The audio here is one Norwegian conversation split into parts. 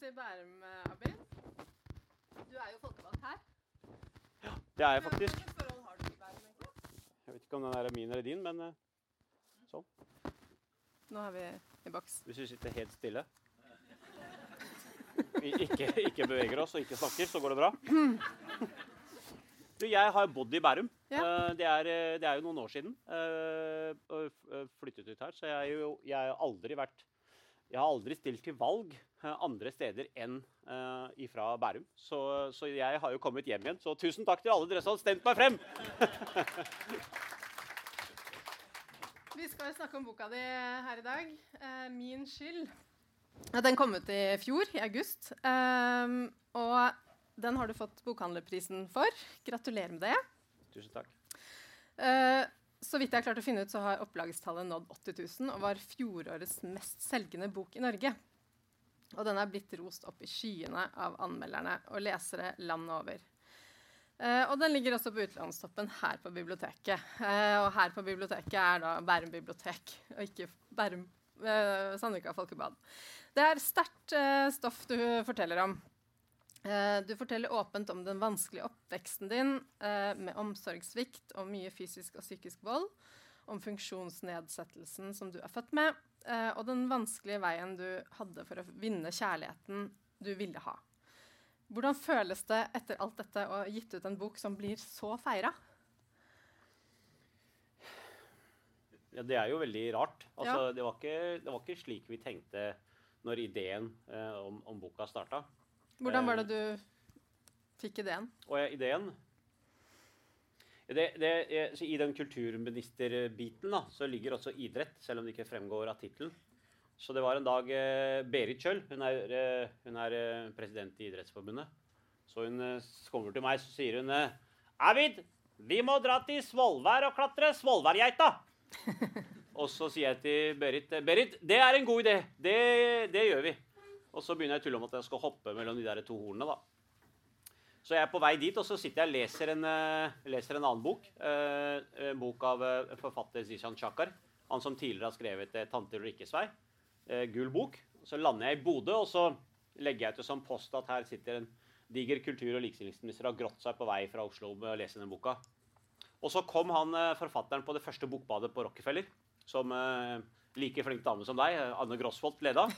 Bærum, eh, Abid. Du er jo folkevalgt her. Ja, Det er jeg faktisk. Hvilket forhold har du til Bærum, egentlig? Jeg vet ikke om den er min eller din, men sånn. Nå er vi i boks. hvis vi sitter helt stille Vi ikke, ikke beveger oss og ikke snakker, så går det bra. Du, jeg har bodd i Bærum. Ja. Eh, Det, er, eh, det er jo noen år siden. eh, eh, flyttet ut her. Så jeg, er jo, jeg har aldri vært Jeg har aldri stilt til valg eh, andre steder enn uh, ifra Bærum. Så, så jeg har jo kommet hjem igjen. Så tusen takk til alle dere som har stemt meg frem! Vi skal snakke om boka di her i dag. Uh, 'Min skyld'. Den kom ut i fjor, i august. Um, og den har du fått bokhandlerprisen for. Gratulerer med det. Tusen takk. Uh, så vidt jeg har klart å finne ut, så har opplagstallet nådd 80 000 og var fjorårets mest selgende bok i Norge. Og den er blitt rost opp i skyene av anmelderne og lesere landet over. Eh, og den ligger også på utlånstoppen her på biblioteket. Eh, og her på biblioteket er da Bærum bibliotek, og ikke Bærum eh, Sandvika folkebad. Det er sterkt eh, stoff du forteller om. Eh, du forteller åpent om den vanskelige oppveksten din eh, med omsorgssvikt og mye fysisk og psykisk vold. Om funksjonsnedsettelsen som du er født med, eh, og den vanskelige veien du hadde for å vinne kjærligheten du ville ha. Hvordan føles det etter alt dette å ha gitt ut en bok som blir så feira? Ja, det er jo veldig rart. Altså, Ja. det, var ikke, det var ikke slik vi tenkte når ideen eh, om, om boka starta. Hvordan var Eh. det du fikk ideen? Og ja, ideen det, det, så I den kulturministerbiten da, så ligger også idrett, selv om det ikke fremgår av tittelen. Så det var en dag eh, Berit Kjøll, hun er, eh, hun er eh, president i Idrettsforbundet, så hun eh, kommer til meg så sier hun Avid, vi må dra til Svolvær og klatre Svolværgeita. og så sier jeg til Berit eh, Berit, det er en god idé. Det, det gjør vi. Og så begynner jeg å tulle om at jeg skal hoppe mellom de der to hornene. da. Så jeg er på vei dit, og så sitter jeg og leser en, eh, leser en annen bok. eh, en bok av eh, forfatter Zishan Chakar. Han som tidligere har skrevet eh, 'Tante Ulrikkes vei'. Eh, gul bok. Så lander jeg i Bodø, og så legger jeg ut som post at her sitter en diger kultur- og likestillingsminister og har grått seg på vei fra Oslo med å lese den boka. Og så kom han eh, forfatteren på det første bokbadet på Rockefeller, som eh, like flink dame som deg, eh, Anne Grosvold, leda.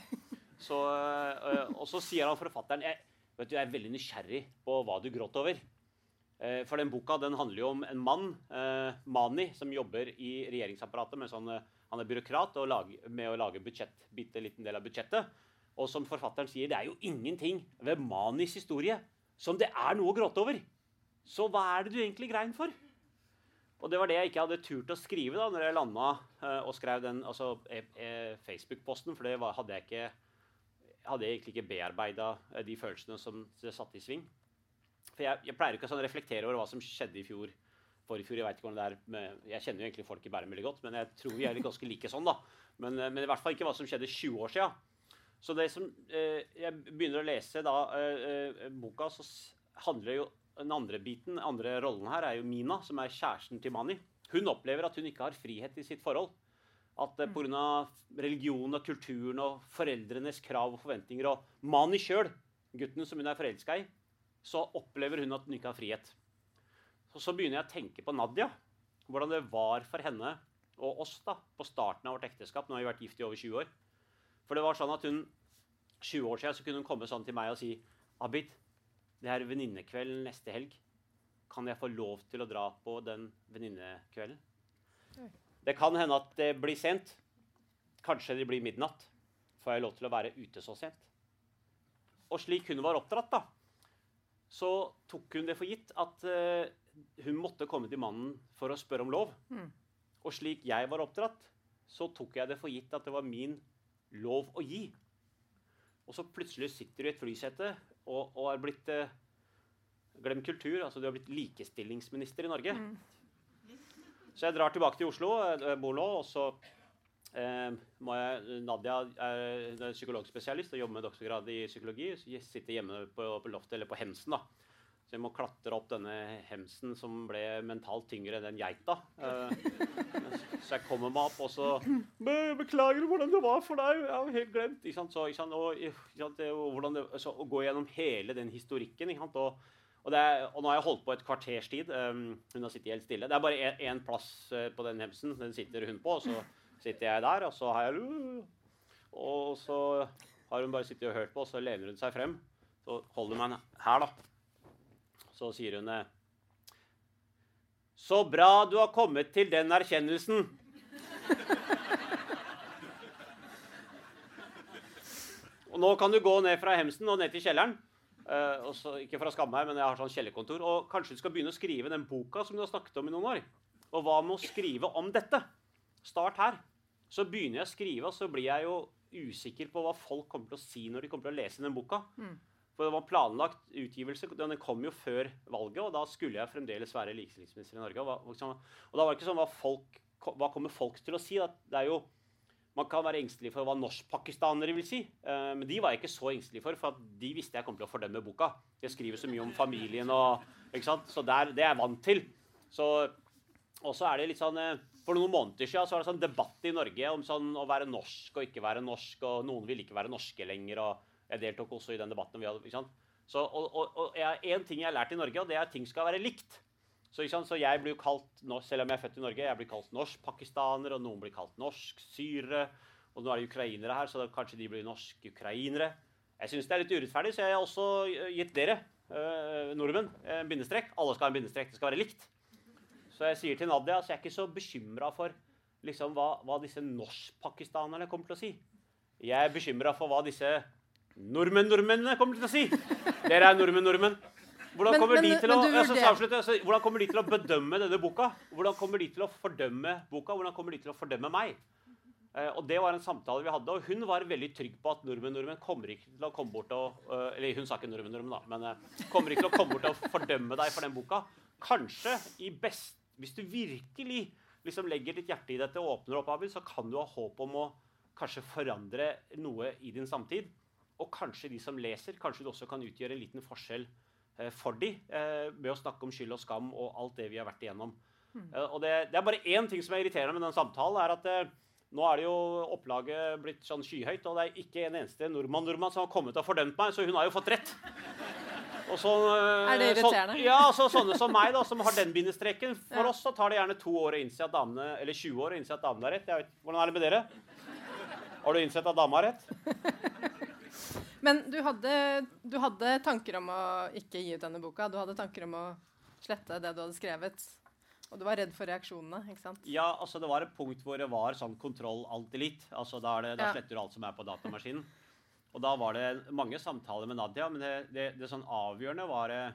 Så, eh, og så sier han forfatteren jeg, vet du, jeg er veldig nysgjerrig på hva du gråt over. Eh, For den boka den handler jo om en mann, eh, Mani, som jobber i regjeringsapparatet med sånn, han er byråkrat og lager, med å lage budsjett, bitte liten del av budsjettet. Og som forfatteren sier, det er jo ingenting ved Manis historie som det er noe å gråte over. Så hva er det du egentlig grein for? Og det var det jeg ikke hadde turt å skrive da når jeg landa eh, og skrev den altså, e e Facebook-posten, for det var, hadde jeg ikke hadde jeg egentlig ikke bearbeida de følelsene som det satte i sving. For jeg, jeg pleier ikke å sånn reflektere over hva som skjedde i fjor. For i fjor, Jeg vet ikke hvordan det er med, jeg kjenner jo egentlig folk i Bærum veldig godt, men jeg tror vi er ganske like sånn. da. Men, eh, men i hvert fall ikke hva som skjedde 20 år sia. Så det som eh, jeg begynner å lese da eh, eh, boka, så handler jo den andre biten, den andre rollen her, er jo Mina, som er kjæresten til Mani. Hun opplever at hun ikke har frihet i sitt forhold. At eh, pga. religionen og kulturen og foreldrenes krav og forventninger og mannen sjøl, gutten som hun er forelska i, så opplever hun at hun ikke har frihet. Så, så begynner jeg å tenke på Nadia. Hvordan det var for henne og oss da, på starten av vårt ekteskap. Nå har vi vært gift i over 20 år. For det var sånn at hun 20 år siden så kunne hun komme sånn til meg og si Abid, det er venninnekvelden neste helg. Kan jeg få lov til å dra på den venninnekvelden? Det kan hende at det blir sent. Kanskje det blir midnatt. Får jeg lov til å være ute så sent? Og slik hun var oppdratt, da, så tok hun det for gitt at eh, hun måtte komme til mannen for å spørre om lov. Mm. Og slik jeg var oppdratt, så tok jeg det for gitt at det var min lov å gi. Og så plutselig sitter du i et flysete og, og er blitt eh, Glem kultur. altså Du har blitt likestillingsminister i Norge. Mm. Så jeg drar tilbake til Oslo, jeg bor nå, og så eh, må jeg Nadia er, psykologspesialist og jobber med doktorgrad i psykologi. Så jeg sitter hjemme på, på loftet, eller på Hemsen, da. Så jeg må klatre opp denne hemsen som ble mentalt tyngre enn den geita. Eh, så jeg kommer meg opp, og så «Be- Beklager hvordan det var for deg. Jeg har helt glemt. Ikke sant? Så, ikke sant? Og, ikke sant? Og hvordan det, så, å gå gjennom hele den historikken. Ikke sant? Og, og, er, og nå har jeg holdt på et kvarters tid. Um, hun har sittet helt stille. Det er bare én plass eh, på den hemsen. Den sitter hun på. Og så sitter jeg der, og så har jeg Og så har hun bare sittet og hørt på, og så lener hun seg frem. Så holder hun meg her, da. Så sier hun Så bra du har kommet til den erkjennelsen. Og nå kan du gå ned fra hemsen og ned til kjelleren. Eh, også, ikke for å skamme meg, men jeg har sånn kjellerkontor. Og kanskje du skal begynne å skrive den boka som du har snakket om i noen år. Og hva med å skrive om dette? Start her. Så begynner jeg å skrive, og så blir jeg jo usikker på hva folk kommer til å si når de kommer til å lese den boka. Mm. For det var planlagt utgivelse. Den kom jo før valget, og da skulle jeg fremdeles være likestillingsminister i Norge. Og, hva, og da var det ikke sånn hva, folk, hva kommer folk til å si? Da? Det er jo man kan være engstelig for hva norskpakistanere vil si. eh, men de var jeg ikke så engstelig for, for de visste jeg kom til å fordømme boka. Jeg skriver så mye om familien og ikke sant? Så der, det er jeg vant til. Og så er det litt sånn eh, For noen måneder siden så var det sånn debatt i Norge om sånn å være norsk og ikke være norsk, og noen ville ikke være norske lenger. og Jeg deltok også i den debatten. vi hadde, ikke sant? Så, og, og, og en ting jeg har lært i Norge, og det er at ting skal være likt. Så, så jeg blir jo kalt, norsk, Selv om jeg er født i Norge, jeg blir kalt norsk-pakistaner, og noen blir kalt norsk-syrere. Og nå er det ukrainere her, så kanskje de blir norsk-ukrainere. Jeg syns det er litt urettferdig, så jeg har også gitt dere eh, nordmenn en bindestrek. Alle skal ha en bindestrek. Det skal være likt. Så jeg sier til Nadia så jeg er ikke så bekymra for liksom, hva, hva disse norsk-pakistanerne kommer til å si. Jeg er bekymra for hva disse nordmenn-nordmennene kommer til å si. Dere er nordmenn-nordmenn. Hvordan, kommer men- å- men du Ja, så vurderer- avslutter jeg. Så hvordan kommer de til å bedømme denne boka? Hvordan kommer de til å fordømme boka? Hvordan kommer de til å fordømme meg? Eh, og Det var en samtale vi hadde, og hun var veldig trygg på at nordmenn nordmenn kommer ikke til å komme bort og eh, Eller hun sa ikke nordmenn nordmenn, da, men eh, kommer ikke til å komme bort og fordømme deg for den boka. Kanskje i best Hvis du virkelig liksom legger ditt hjerte i dette og åpner opp, Abid, så kan du ha håp om å kanskje forandre noe i din samtid. Og kanskje de som leser, kanskje du også kan utgjøre en liten forskjell for de, eh, med å snakke om skyld og skam og alt det vi har vært igjennom. Mm. og det, det er bare én ting som er irriterende med den samtalen, er at eh, nå er det jo opplaget blitt sånn skyhøyt, og det er ikke en eneste nordmann nordmann som har kommet og fordømt meg, så hun har jo fått rett. Og så, eh, Er det irriterende? Så, ja, så sånne som meg, da, som har den bindestreken. For Ja. oss så tar det gjerne to år å innse at damene, eller 20 år å innse at damene har rett. Jeg vet, hvordan er det med dere? Har du innsett at dama har rett? Men du hadde, du hadde tanker om å ikke gi ut denne boka. Du hadde tanker om å slette det du hadde skrevet. Og du var redd for reaksjonene, ikke sant? Ja, altså det var et punkt hvor det var sånn kontroll alt elite. Altså da, det, da Ja. sletter du alt som er på datamaskinen. Og da var det mange samtaler med Nadia, men det, det, det sånn avgjørende var eh,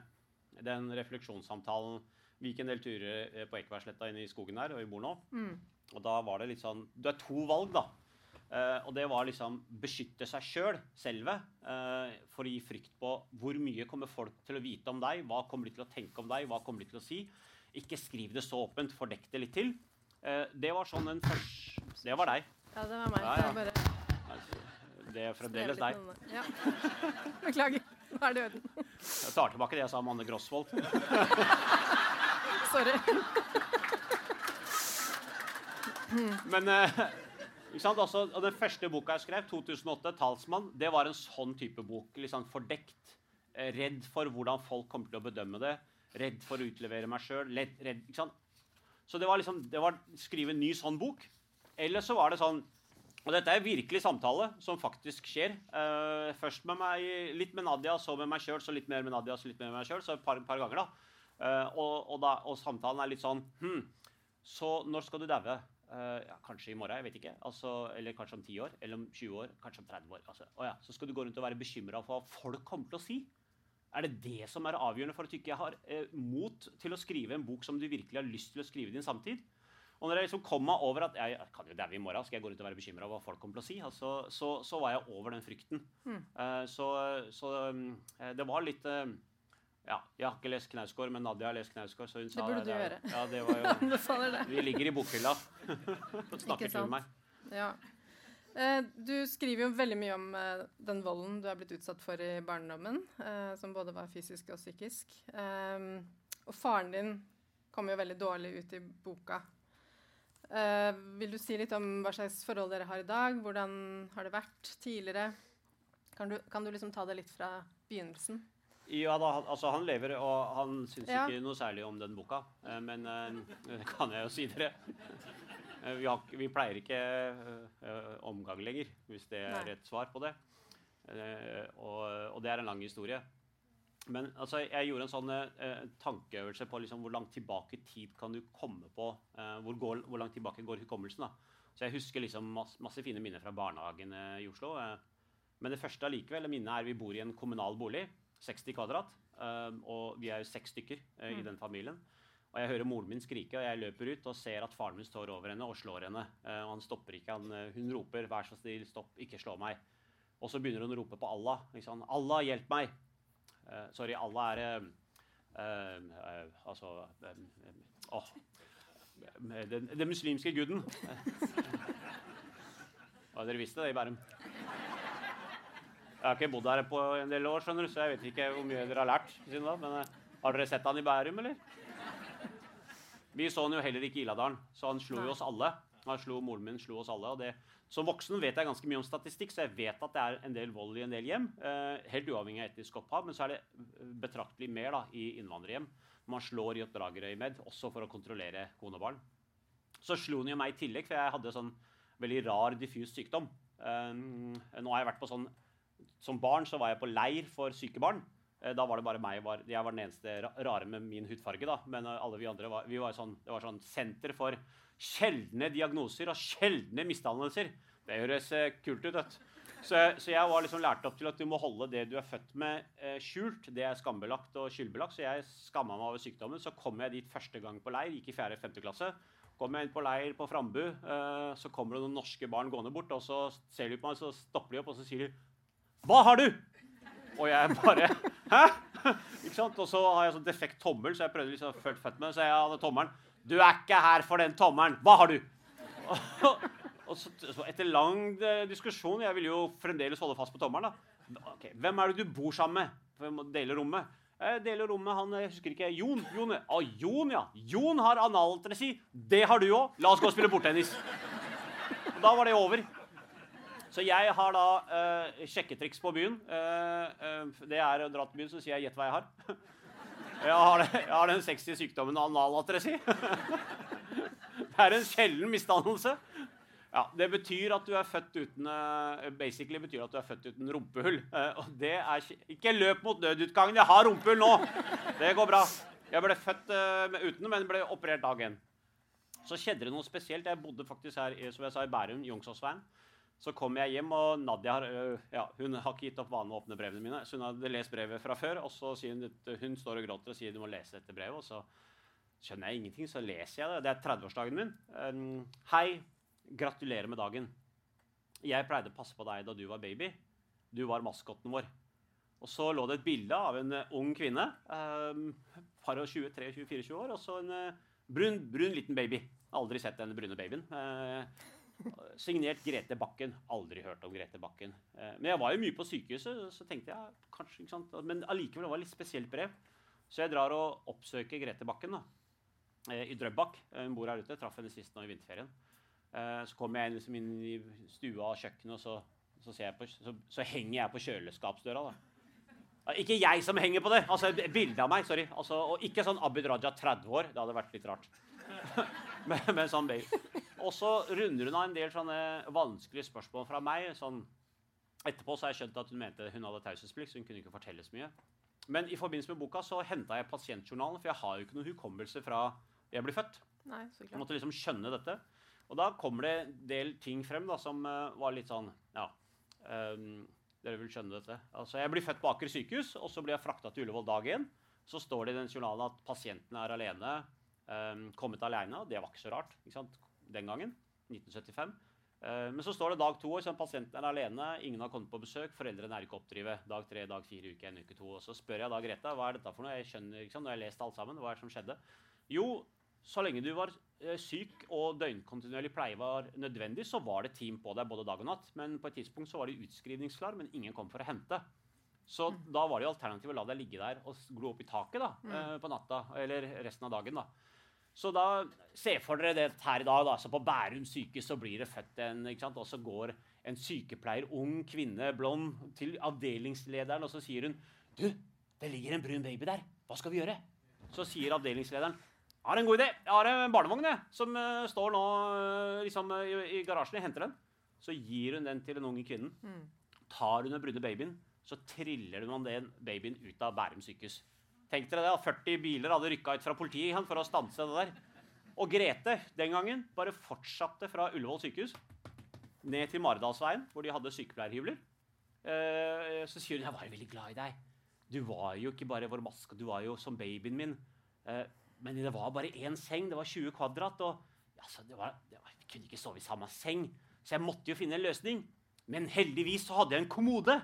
den refleksjonssamtalen. Vi gikk en del turer eh, på Ekebergsletta inne i skogen her, og vi bor nå. Mm. Og da var det litt sånn Du har to valg, da. Eh, og det var liksom beskytte seg sjøl, selv, selve, uh, for å gi frykt på hvor mye kommer folk til å vite om deg, hva kommer de til å tenke om deg, hva kommer de til å si. Ikke skriv det så åpent, fordekk det litt til. Uh, det var sånn en først... Det var deg. Ja, det var meg. Ja, ja. bare Altså, Det er skrev fremdeles deg. Ja. Beklager. Nå er det i orden. Jeg tar tilbake det jeg sa om Anne Grosvold. Sorry. Men sant? Altså, og den første boka jeg skrev, 2008, 'Talsmann', det var en sånn type bok. Sånn fordekt. eh, Redd for hvordan folk kommer til å bedømme det. Redd for å utlevere meg sjøl. Så det var liksom det var skrive en ny sånn bok. Eller så var det sånn Og dette er virkelig samtale som faktisk skjer. Uh, først med meg, litt med Nadia, så med meg sjøl, så litt mer med Nadia, så litt mer med meg sjøl. Så et par, par ganger, da. Uh, og, og, da. og samtalen er litt sånn hm, Så når skal du daue? Eh, ja, kanskje i morgen, jeg vet ikke. Altså, eller kanskje om 10 år, eller om 20 år, kanskje om 30 år. Altså, ja, så skal du gå rundt og være bekymra for hva folk kommer til å si. Er det det som er avgjørende for at du ikke har eh, mot til å skrive en bok som du virkelig har lyst til å skrive i din samtid? Og når jeg liksom kom meg over at jeg, jeg kan jo daue i morgen, skal jeg gå rundt og være bekymra over hva folk kommer til å si, altså, så, så var jeg over den frykten. Mm. Uh, så så um, det var litt eh, Ja, jeg har ikke lest Knausgård, men Nadia har lest Knausgård, så hun sa burde du er- gjøre. Ja, det var jo det. Vi ligger i bokhylla og snakker til meg. Ja. Eh, du skriver jo veldig mye om eh, den volden du er blitt utsatt for i barndommen, eh, som både var fysisk og psykisk. Eh, og faren din kom jo veldig dårlig ut i boka. Vil du si litt om hva slags forhold dere har i dag? Hvordan har det vært tidligere? Kan du, kan du liksom ta det litt fra begynnelsen? Ja da, altså Han lever, og han syns Ja. ikke noe særlig om den boka. eh, Men eh, det kan jeg jo si dere. Eh, Vi, har, vi pleier ikke omgang lenger, hvis det er Nei. et svar på det. Og, og det er en lang historie. Men altså, jeg gjorde en sånn tankeøvelse på liksom, hvor langt tilbake i tid kan du komme på. eh, hvor, går, hvor langt tilbake går hukommelsen. da. Så jeg husker liksom masse, masse fine minner fra barnehagen eh, i Oslo. Men det første allikevel minnet er vi bor i en kommunal bolig. 60 kvadrat. eh, og vi er jo seks stykker eh, i Mm. den familien. Og jeg hører moren min skrike, og jeg løper ut og ser at faren min står over henne og slår henne. Eh, og han stopper ikke. Han, eh, hun roper 'vær så snill, stopp, ikke slå meg'. Og så begynner hun å rope på Allah. Liksom, 'Allah, hjelp meg'. Uh, sorry, Allah er uh, uh, Altså Åh. Den, den muslimske guden. Ja, dere visste det i Bærum? Jeg har ikke bodd her på en del år, skjønner du, så jeg vet ikke hvor mye dere har lært. siden da, Men eh, har dere sett han i Bærum, eller? Vi så han jo heller ikke i Iladalen, så han slo jo oss alle. Han slo, Moren min slo oss alle. og det, Som voksen vet jeg ganske mye om statistikk, så jeg vet at det er en del vold i en del hjem. Eh, helt uavhengig av etnisk opphav, men så er det betraktelig mer da, i innvandrerhjem. Man slår i oppdragerøyemed, også for å kontrollere kone og barn. Så slo han jo meg i tillegg, for jeg hadde sånn veldig rar, diffus sykdom. Eh, nå har jeg vært på sånn Som barn så var jeg på leir for syke barn. Eh, Da var det bare meg. Var, jeg var den eneste rare med min hudfarge. da, Men eh, alle vi andre var, vi var sånn, det var sånn senter for sjeldne diagnoser og sjeldne misdannelser. Det høres eh, kult ut. vet. Så, så jeg var liksom lært opp til at du må holde det du er født med, eh, skjult. Det er skambelagt og skyldbelagt. Så jeg skamma meg over sykdommen. Så kom jeg dit første gang på leir. Gikk i 4.-5. klasse. Kom jeg inn på leir på Frambu, eh, så kommer det noen norske barn gående bort. Og så ser de på meg, så stopper de opp og så sier de, 'Hva har du?' Og jeg bare Hæ? Ikke sant? Og så har jeg sånn defekt tommel, så jeg prøvde liksom å følge født med. Så jeg hadde tommelen. 'Du er ikke her for den tommelen. Hva har du?' Og så, så etter lang eh, diskusjon Jeg ville jo fremdeles holde fast på tommelen. da. Ok, Hvem er det du bor sammen med? Hvem deler rommet? Jeg deler rommet han jeg husker ikke, Jon. Jon, ah, Jon ja. Jon har analtresi. Det har du òg. La oss gå og spille bordtennis. Og Da var det over. Så jeg har da uh, sjekketriks på byen. Uh, uh, det er å dra til byen, så sier jeg 'gjett hva jeg har'. Jeg har, det, jeg har den sexy sykdommen analatresi. Det er en sjelden misdannelse. Ja, Det betyr at du er født uten basically betyr at du er født uten rumpehull. Eh, og det er ikke, løp mot nødutgangen. Jeg har rumpehull nå! Det går bra. Jeg ble født uten, men ble operert dag én. Så skjedde det noe spesielt. Jeg bodde faktisk her som jeg sa, i Bærum, Youngsåsveien. Så kom jeg hjem, og Nadia har, ja, hun har ikke gitt opp vanen å åpne brevene mine. Så hun hadde lest brevet fra før, og så sier hun at hun står og gråter og sier du må lese dette brevet. Og så skjønner jeg ingenting, så leser jeg det. Det er 30-årsdagen min. Hei, gratulerer med dagen. Jeg pleide å passe på deg da du var baby. Du var maskotten vår. Og så lå det et bilde av en eh, ung kvinne. Par og 23-24 år, og så en eh, brun, brun liten baby. Aldri sett den brune babyen. Signert Grete Bakken. Aldri hørt om Grete Bakken. Eh, men jeg var jo mye på sykehuset, så tenkte jeg kanskje ikke sant? Men allikevel det var det litt spesielt brev. Så jeg drar og oppsøker Grete Bakken da, eh, i Drøbak. Eh, Hun bor her ute. Traff henne sist nå i vinterferien. Så kommer jeg liksom inn i stua og kjøkkenet, og så, så, jeg på, så, så henger jeg på kjøleskapsdøra. da. Ikke jeg som henger på det! Altså et bilde av meg. sorry. Altså, og ikke sånn Abid Raja 30 år. Det hadde vært litt rart. men, men sånn baby. Og så runder hun av en del sånne vanskelige spørsmål fra meg. sånn Etterpå så har jeg skjønt at hun mente hun hadde taushetsplikt, så hun kunne ikke fortelle så mye. Men i forbindelse med boka så henta jeg pasientjournalen, for jeg har jo ikke noen hukommelse fra jeg ble født. Nei, så Jeg klart. måtte liksom skjønne dette. Og da kommer det en del ting frem da, som uh, var litt sånn Ja, Um, dere vil skjønne dette. Altså, Jeg blir født på Aker sykehus, og så blir jeg frakta til Ullevål dag én. Så står det i den journalen at pasienten er alene. Um, kommet alene. Det var ikke så rart ikke sant? Den gangen. 1975. Eh, men så står det dag to, og pasienten er alene, ingen har kommet på besøk, foreldrene er ikke oppdrivet. Dag tre, dag fire, uke én, uke to. Og så spør jeg da Greta hva er dette for noe. Jeg skjønner sant? Når jeg har lest alt sammen, hva er det som skjedde? Jo, så lenge du var eh, syk og døgnkontinuerlig pleie var nødvendig, så var det team på deg både dag og natt. Men på et tidspunkt så var de utskrivningsklar, men ingen kom for å hente. Så da var det jo alternativet å la deg ligge der og glo opp i taket da, mm. på natta, eller resten av dagen. da. Så da, Se for dere det her i dag. da, så På Bærum sykehus så blir det født en Og så går en sykepleier, ung kvinne, blond, til avdelingslederen, og så sier hun Du, det ligger en brun baby der. Hva skal vi gjøre? Så sier avdelingslederen Jeg har en god idé. Jeg har en barnevogn jeg, som uh, står nå uh, liksom, i, i garasjen. Jeg henter den. Så gir hun den til den unge kvinnen. Mm. Tar hun den brune babyen, så triller hun den babyen ut av Bærum sykehus. Tenk dere det, at 40 biler hadde rykka ut fra politiet igjen for å stanse det der. Og Grete den gangen bare fortsatte fra Ullevål sykehus ned til Maridalsveien, hvor de hadde sykepleierhybler. Eh, så sier hun jeg var jo veldig glad i deg. Du var jo ikke bare vår maske, du var jo som babyen min. Eh, men det var bare én seng, det var 20 kvadrat. Og altså, det var, det var, jeg kunne ikke sove i samme seng, så jeg måtte jo finne en løsning. Men heldigvis så hadde jeg en kommode.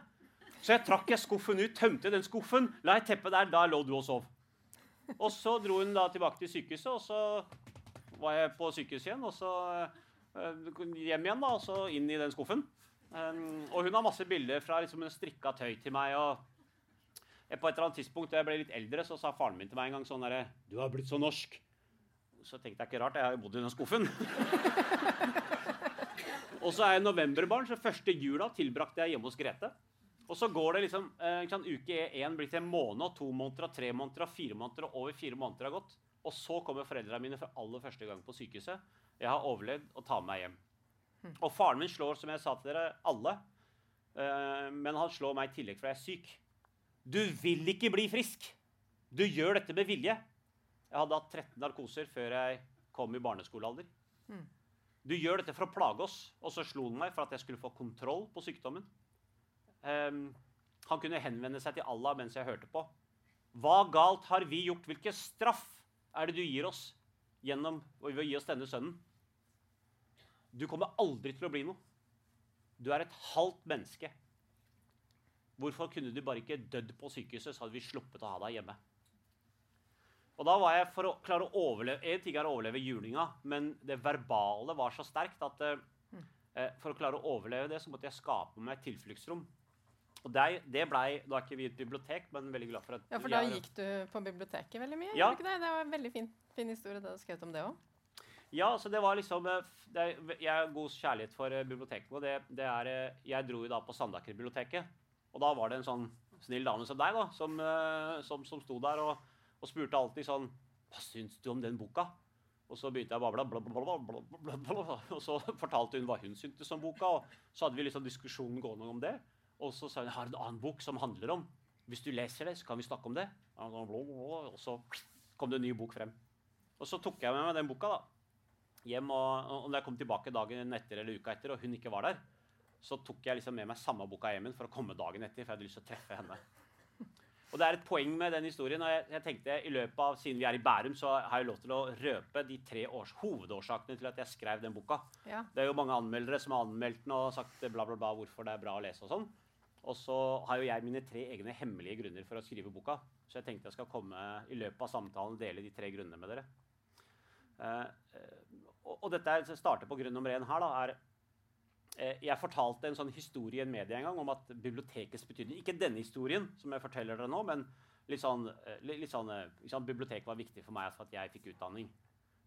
Så jeg trakk jeg skuffen ut, tømte den skuffen, la et teppe der. Da lå du og sov. Og så dro hun da tilbake til sykehuset, og så var jeg på sykehuset igjen. Og så eh, hjem igjen, da, og så inn i den skuffen. Um, og hun har masse bilder fra liksom, hun strikka tøy til meg. og På et eller annet tidspunkt da jeg ble litt eldre, så sa faren min til meg en gang sånn herre 'Du har blitt så norsk'. Så tenkte jeg ikke rart, jeg har jo bodd i den skuffen. og så er jeg novemberbarn, så første jula tilbrakte jeg hjemme hos Grete. Og så går det liksom eh, sant, Uke én blir til en måned, og to måneder, og tre måneder, og fire måneder, og over fire måneder har gått. Og så kommer foreldrene mine for aller første gang på sykehuset. Jeg har overlevd og tar med meg hjem. Og faren min slår, som jeg sa til dere, alle. Eh, men han slår meg i tillegg for jeg er syk. Du vil ikke bli frisk! Du gjør dette med vilje. Jeg hadde hatt 13 narkoser før jeg kom i barneskolealder. Mm. Du gjør dette for å plage oss. Og så slo han meg for at jeg skulle få kontroll på sykdommen. Ehm, han kunne henvende seg til Allah mens jeg hørte på. Hva galt har vi gjort? Hvilken straff er det du gir oss gjennom ved å gi oss denne sønnen? Du kommer aldri til å bli noe. Du er et halvt menneske. Hvorfor kunne du bare ikke dødd på sykehuset, så hadde vi sluppet å ha deg hjemme? Og da var jeg for å klare å overleve En ting er å overleve julinga, men det verbale var så sterkt at eh, eh, for å klare å overleve det, så måtte jeg skape meg et tilfluktsrom. Og det, det blei Da er ikke vi et bibliotek, men veldig glad for at Ja, for da gikk du på biblioteket veldig mye? Ja. det? det var en veldig fin, fin historie det du skrev om det òg. Ja, så det var liksom eh, det, er- Jeg har god kjærlighet for eh, biblioteket. Og det, det er eh, Jeg dro jo da på Sandaker-biblioteket. Og da var det en sånn snill dame som deg, da, som, som, som sto der og, og spurte alltid sånn Hva syns du om den boka? Og så begynte jeg å bable, og så fortalte hun hva hun syntes om boka. Og så hadde vi liksom diskusjonen gående om det. Og så sa hun jeg har en annen bok som handler om Hvis du leser det, så kan vi snakke om det. Og så kom det en ny bok frem. Og så tok jeg med meg den boka da, hjem. Og, og når jeg kom tilbake dagen etter eller uka etter, og hun ikke var der, så tok jeg liksom med meg samme boka hjem for å komme dagen etter. For jeg hadde lyst til å treffe henne. Og det er et poeng med den historien. og jeg, jeg tenkte i løpet av, Siden vi er i Bærum, så har jeg lov til å røpe de tre års, hovedårsakene til at jeg skrev den boka. Ja. Det er jo mange anmeldere som har anmeldt den og sagt bla, bla, bla, hvorfor det er bra å lese og sånn. Og så har jo jeg mine tre egne hemmelige grunner for å skrive boka. Så jeg tenkte jeg skal komme i løpet av samtalen og dele de tre grunnene med dere. Uh, og, og dette er, starter på grunn nummer én her. da, er eh, Jeg fortalte en sånn historie i en medie en gang om at bibliotekets betydning Ikke denne historien, som jeg forteller dere nå, men litt sånn, litt, sånn, ikke Biblioteket var viktig for meg for at jeg fikk utdanning.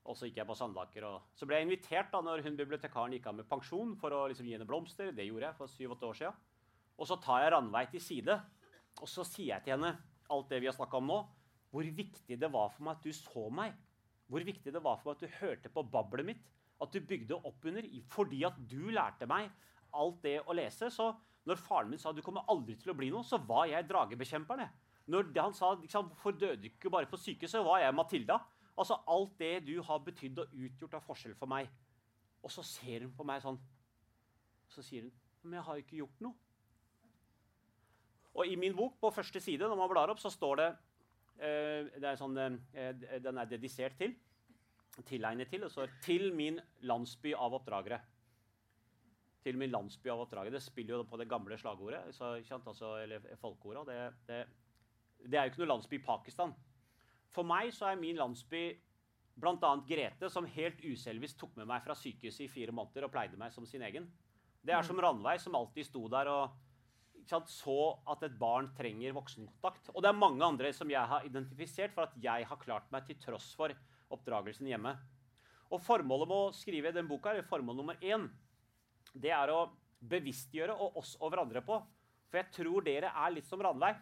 Og så gikk jeg på Sandaker. og Så ble jeg invitert da når hun bibliotekaren gikk av med pensjon for å liksom gi henne blomster. Det gjorde jeg for syv-åtte år siden. Og så tar jeg Ranveig til side, og så sier jeg til henne alt det vi har snakka om nå. Hvor viktig det var for meg at du så meg. Hvor viktig det var for meg at du hørte på bablet mitt. At du bygde opp under. Fordi at du lærte meg alt det å lese. Så når faren min sa du kommer aldri til å bli noe, så var jeg dragebekjemperen. Når han sa liksom, hvorfor døde du ikke bare på sykehuset, var jeg Matilda. Altså alt det du har betydd og utgjort av forskjell for meg. Og så ser hun på meg sånn. Så sier hun Men jeg har jo ikke gjort noe. Og i min bok, på første side, når man blar opp, så står det eh, det er sånn, eh, Den er dedisert til. Tilegnet til. Og så 'Til min landsby av oppdragere'. Til min landsby av oppdragere. Det spiller jo på det gamle slagordet. Så? Altså, eller folkeordet. Det, det, det er jo ikke noe landsby i Pakistan. For meg så er min landsby Bl.a. Grete, som helt uselvisk tok med meg fra sykehuset i fire måneder og pleide meg som sin egen. Det er som Ranveig, som alltid sto der og så at et barn trenger voksenkontakt. Og det er mange andre som jeg har identifisert for at jeg har klart meg til tross for oppdragelsen hjemme. Og Formålet med å skrive den boka, eller formål nummer én, det er å bevisstgjøre og oss og hverandre på. For jeg tror dere er litt som Ranveig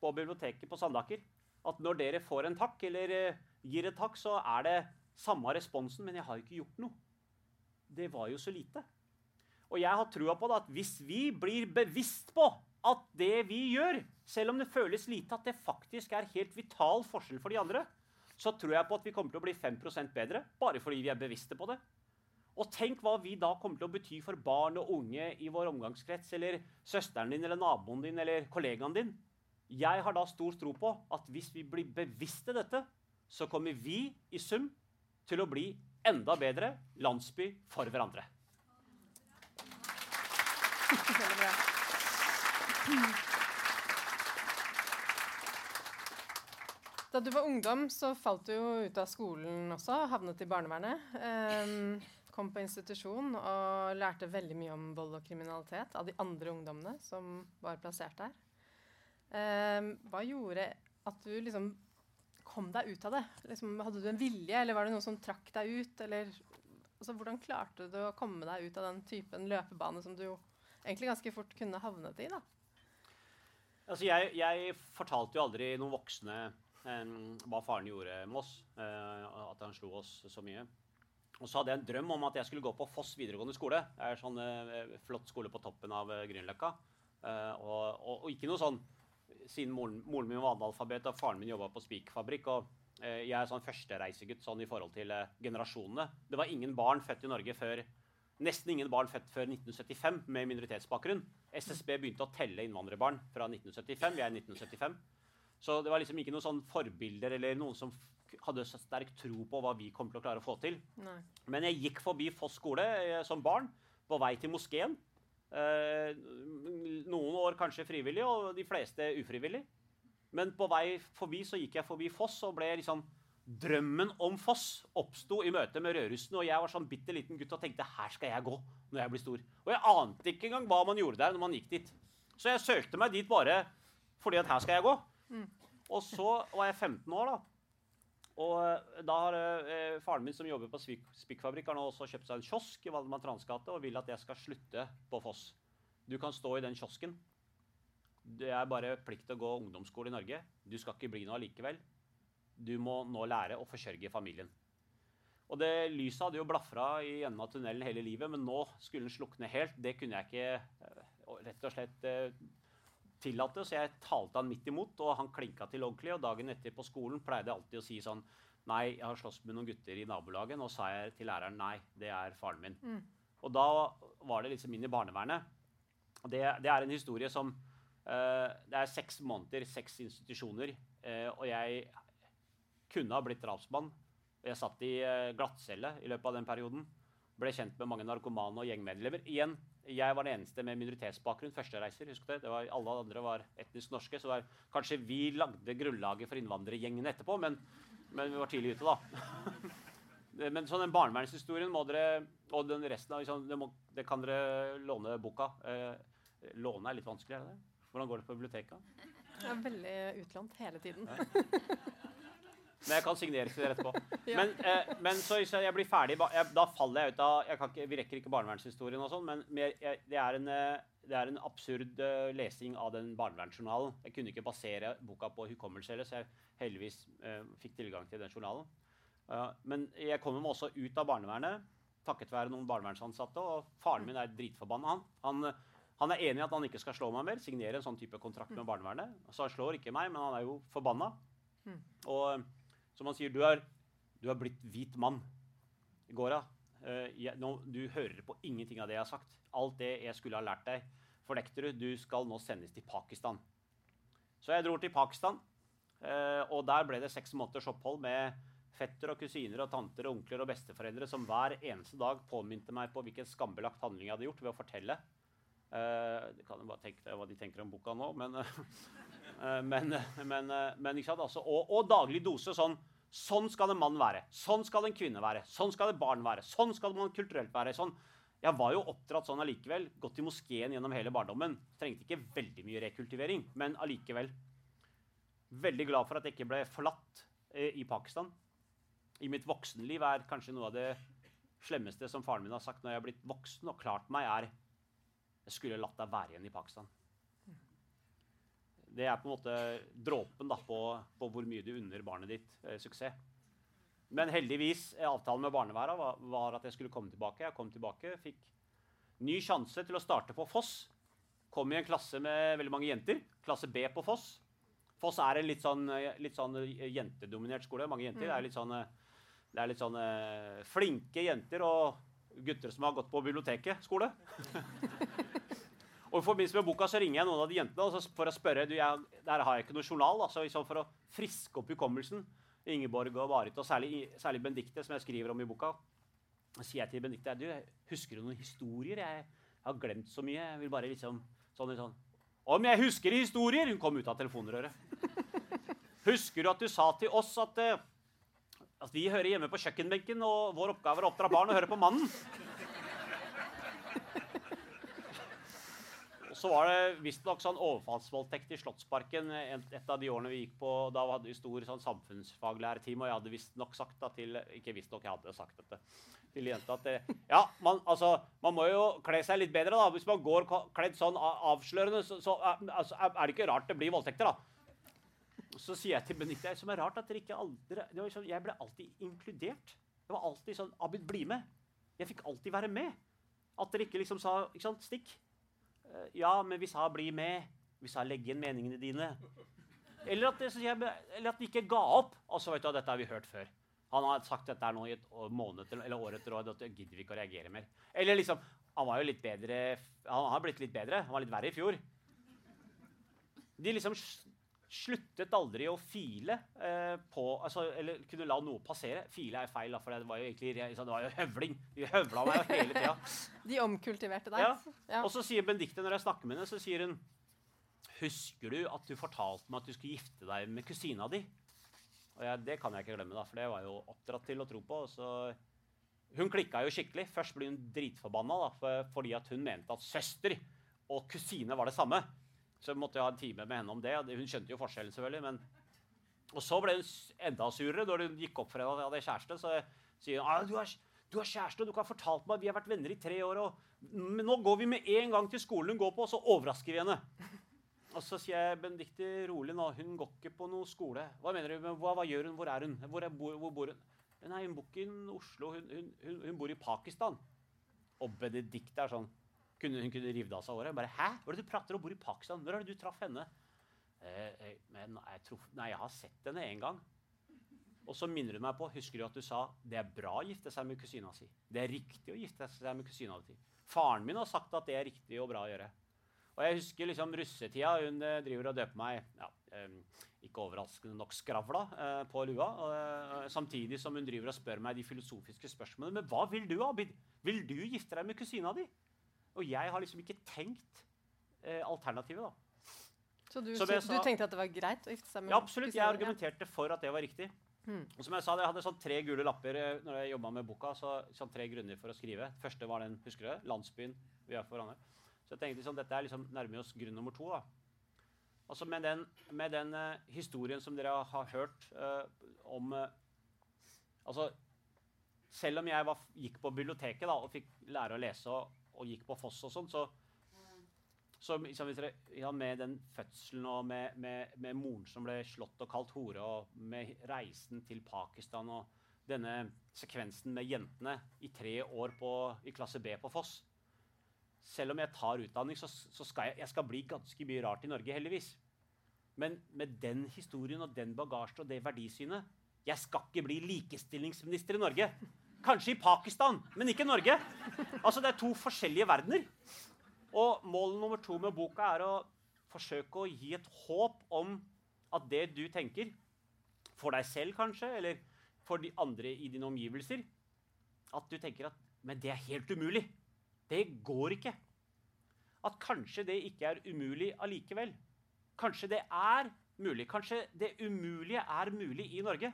på biblioteket på Sandaker. At når dere får en takk, eller uh, gir en takk, så er det samme responsen, men jeg har ikke gjort noe. Det var jo så lite. Og jeg har trua på det at hvis vi blir bevisst på at det vi gjør, selv om det føles lite, at det faktisk er helt vital forskjell for de andre, så tror jeg på at vi kommer til å bli 5% bedre bare fordi vi er bevisste på det. Og tenk hva vi da kommer til å bety for barn og unge i vår omgangskrets, eller søsteren din, eller naboen din, eller kollegaen din. Jeg har da stor tro på at hvis vi blir bevisste dette, så kommer vi i sum til å bli enda bedre landsby for hverandre. Da du var ungdom, så falt du jo ut av skolen også, havnet i barnevernet. Um, kom på institusjon og lærte veldig mye om vold og kriminalitet av de andre ungdommene som var plassert der. Um, hva gjorde at du liksom kom deg ut av det? Liksom, hadde du en vilje, eller var det noe som trakk deg ut? Eller, altså, hvordan klarte du å komme deg ut av den typen løpebane som du jo egentlig ganske fort kunne havnet i. da. Altså, jeg, jeg fortalte jo aldri noen voksne um, hva faren gjorde med oss. Uh, at han slo oss så mye. Og så hadde jeg en drøm om at jeg skulle gå på Foss videregående skole. Det er sånn uh, flott skole på toppen av uh, Grünerløkka. Uh, og, og, og, ikke noe sånn Siden moren, moren min var analfabet og faren min jobba på spikerfabrikk. og jeg er sånn førstereisegutt sånn i forhold til generasjonene. Det var ingen barn født i Norge før Nesten ingen barn født før 1975 med minoritetsbakgrunn. SSB begynte å telle innvandrerbarn fra 1975. Vi er 1975. Så det var liksom ikke noen sånn forbilder eller noen som hadde så sterk tro på hva vi kom til å klare å få til. Nei. Men jeg gikk forbi Foss skole eh, som barn, på vei til moskeen. Eh, noen år kanskje frivillig, og de fleste ufrivillig. Men på vei forbi så gikk jeg forbi Foss og ble liksom Drømmen om Foss oppsto i møte med Rødrussen, og jeg var sånn bitte liten gutt og tenkte her skal jeg gå når jeg blir stor. Og jeg ante ikke engang hva man gjorde der når man gikk dit. Så jeg søkte meg dit bare fordi at her skal jeg gå. Mm. Og så var jeg 15 år, da. Og eh, da har eh, faren min som jobber på spikkfabrikk, har nå også kjøpt seg en kiosk i Valdemar Transgate og vil at jeg skal slutte på Foss. Du kan stå i den kiosken. Det er bare plikt til å gå ungdomsskole i Norge. Du skal ikke bli noe allikevel. Du må nå lære å forsørge familien. Og det Lyset hadde jo blafra i enden av tunnelen hele livet, men nå skulle den slukne helt. Det kunne jeg ikke eh, rett og slett eh, tillate, så jeg talte han midt imot, og han klinka til ordentlig. Og dagen etter på skolen pleide jeg alltid å si sånn Nei, jeg har slåss med noen gutter i nabolaget. Nå sa jeg til læreren nei, det er faren min. Mm. Og da var det liksom inn i barnevernet. Og det, det er en historie som uh, Det er seks måneder, seks institusjoner, uh, og jeg kunne ha blitt drapsmann. Jeg satt i uh, glattcelle i løpet av den perioden. Ble kjent med mange narkomane og gjengmedlemmer. Igjen, jeg var den eneste med minoritetsbakgrunn. Førstereiser, husk det. det var, alle andre var etnisk norske. Så var, kanskje vi lagde grunnlaget for innvandrergjengene etterpå, men, men, vi var tidlig ute, da. men sånn den barnevernshistorien må dere Og den resten av liksom, det, må, det, kan dere låne boka. Eh, låne er litt vanskelig, er det det? Hvordan går det på biblioteket? Det er veldig utlånt hele tiden. Ja. Men jeg kan signere til dere etterpå. ja. Men, eh, men, så hvis jeg blir ferdig, jeg, da faller jeg ut av jeg ikke, Vi rekker ikke barnevernshistorien og sånn, men jeg, det, er en, eh, det, er en, absurd uh, lesing av den barnevernsjournalen. Jeg kunne ikke basere boka på hukommelse heller, så jeg heldigvis uh, fikk tilgang til den journalen. Uh, men jeg kommer meg også ut av barnevernet takket være noen barnevernsansatte, og faren min er dritforbanna. Han, han, han, er enig i at han ikke skal slå meg mer, signere en sånn type kontrakt med barnevernet. Så han slår ikke meg, men han er jo forbanna. Mm. Og som han sier, du er, du er blitt hvit mann. Gora, uh, nå, du hører på ingenting av det jeg har sagt. Alt det jeg skulle ha lært deg, fornekter du. Du skal nå sendes til Pakistan. Så jeg dro til Pakistan, uh, og der ble det seks måneders opphold med fetter og kusiner og tanter og onkler og besteforeldre som hver eneste dag påmynte meg på hvilken skambelagt handling jeg hadde gjort ved å fortelle. Uh, kan jo bare tenke deg hva de tenker om boka nå, men men, men, men altså, og, og, daglig dose sånn Sånn skal en mann være. Sånn skal en kvinne være. Sånn skal et barn være. Sånn skal man kulturelt være. Sånn. Jeg var jo oppdratt sånn allikevel. Gått i moskeen gjennom hele barndommen. Trengte ikke veldig mye rekultivering, men allikevel. Veldig glad for at jeg ikke ble forlatt eh, i Pakistan. I mitt voksenliv er kanskje noe av det slemmeste som faren min har sagt når jeg har blitt voksen og klart meg, er Jeg skulle latt deg være igjen i Pakistan. Det er på en måte dråpen da, på, på, hvor mye du unner barnet ditt eh, suksess. Men heldigvis, eh, avtalen med barnevernet var, var, at jeg skulle komme tilbake. Jeg kom tilbake, fikk ny sjanse til å starte på Foss. Kom i en klasse med veldig mange jenter. Klasse B på Foss. Foss er en litt sånn, eh, litt sånn eh, jentedominert skole. Mange jenter. Mm. Det er litt sånn, det er litt sånn uh, flinke jenter og gutter som har gått på biblioteket skole. Og i forbindelse med boka så ringer jeg noen av de jentene for å spørre du, jeg, Der har jeg ikke noe journal. Altså, for å friske opp hukommelsen. Ingeborg og Marit, og særlig, særlig Benedicte, som jeg skriver om i boka. Så sier jeg til Benedicte du, husker du noen historier. Jeg, jeg, har glemt så mye. Jeg vil bare liksom sånn, sånn. Om jeg husker historier! Hun kom ut av telefonrøret. Husker du at du sa til oss at, uh, at vi hører hjemme på kjøkkenbenken, og vår oppgave er å oppdra barn og høre på mannen? Så var det visstnok sånn overfallsvoldtekt i Slottsparken et av de årene vi gikk på. Da hadde vi stor sånn samfunnsfaglærertime, og jeg hadde visstnok sagt da, til Ikke visstnok, jeg hadde sagt dette til jenta at ja, man, altså, man må jo kle seg litt bedre. da. Hvis man går kledd sånn avslørende, så, så altså, er det ikke rart det blir voldtekter. da. Så sier jeg til Benedicte som er rart at dere ikke aldri liksom, Jeg ble alltid inkludert. Det var alltid sånn Abid, bli med. Jeg fikk alltid være med. At dere ikke liksom sa ikke sant, stikk. Eh, ja, men vi sa 'bli med'. Vi sa 'legg inn meningene dine'. Eller at, eller at de ikke ga opp. Altså, vet du, Dette har vi hørt før. Han har sagt dette nå i et måned eller år etter år. At gidder ikke å reagere mer. Eller liksom Han var jo litt bedre Han har blitt litt bedre. Han var litt verre i fjor. De liksom sluttet aldri å file eh, på altså, Eller kunne la noe passere. File er feil, for det var jo egentlig det var jo høvling. De høvla meg jo hele tida. De omkultiverte deg. Ja. ja. Og så sier Benedicte, når jeg snakker med henne, så sier hun Husker du at du fortalte meg at du skulle gifte deg med kusina di? Og jeg, Det kan jeg ikke glemme, da, for det var jo oppdratt til å tro på. Så hun klikka jo skikkelig. Først ble hun dritforbanna da, for, fordi at hun mente at søster og kusine var det samme. Så jeg måtte ha en time med henne om det. Hun skjønte jo forskjellen, selvfølgelig. men... Og så ble hun enda surere når hun gikk opp for henne at jeg hadde kjæreste. Så sier hun ah, du har, du har kjæreste, du kan ha fortalt meg vi har vært venner i tre år. Og, men nå går vi med en gang til skolen hun går på, og så overrasker vi henne. Og så sier jeg Benedicte rolig nå, hun går ikke på noe skole. Hva mener du? Hva, hva gjør hun? Hvor er hun? Hvor, er, hvor, hvor bor hun? Nei, hun bor ikke i Oslo, hun, hun, hun, hun bor i Pakistan. Og Benedicte er sånn kunne, hun kunne rivd av seg håret. Bare 'Hæ? Hva er det du prater om? Bor i Pakistan? Når er det du traff henne?' Eh, eh, men jeg tror, Nei, jeg har sett henne én gang. Og så minner hun meg på Husker du at du sa det er bra å gifte seg med kusina si? Det er riktig å gifte seg med kusina di. Faren min har sagt at det er riktig og bra å gjøre. Og jeg husker liksom russetida. Hun eh, driver og døper meg ja, ikke overraskende nok skravla eh, på lua. Samtidig som hun driver og spør meg de filosofiske spørsmålene. Men hva vil du, Abid? Vil du gifte deg med kusina di? Og jeg har liksom ikke tenkt eh, alternativet, da. Så, du, så du, tenkte at det var greit å gifte seg med Ja, absolutt. Jeg argumenterte for at det var riktig. Hmm. Og som Jeg sa, jeg hadde sånn tre gule lapper eh, når jeg jobba med boka. så sånn Tre grunner for å skrive. Første var den, husker du Landsbyen vi er for hverandre. Så jeg tenkte liksom, dette er liksom nærmer oss grunn nummer to. da. Altså Med den, med den uh, historien som dere har hørt uh, om uh, Altså, selv om jeg var, gikk på biblioteket da, og fikk lære å lese og, og gikk på Foss og sånn, så, så liksom, ja, med den fødselen og med, med, med, moren som ble slått og kalt hore, og med reisen til Pakistan og denne sekvensen med jentene i tre år på, i klasse B på Foss Selv om jeg tar utdanning, så, så skal jeg, jeg skal bli ganske mye rart i Norge, heldigvis. Men med den historien og den bagasjen og det verdisynet Jeg skal ikke bli likestillingsminister i Norge. Kanskje i Pakistan, men ikke Norge. Altså, Det er to forskjellige verdener. Og mål nummer to med boka er å forsøke å gi et håp om at det du tenker, for deg selv kanskje, eller for de andre i dine omgivelser At du tenker at Men det er helt umulig. Det går ikke. At kanskje det ikke er umulig allikevel. Kanskje det er mulig. Kanskje det umulige er mulig i Norge.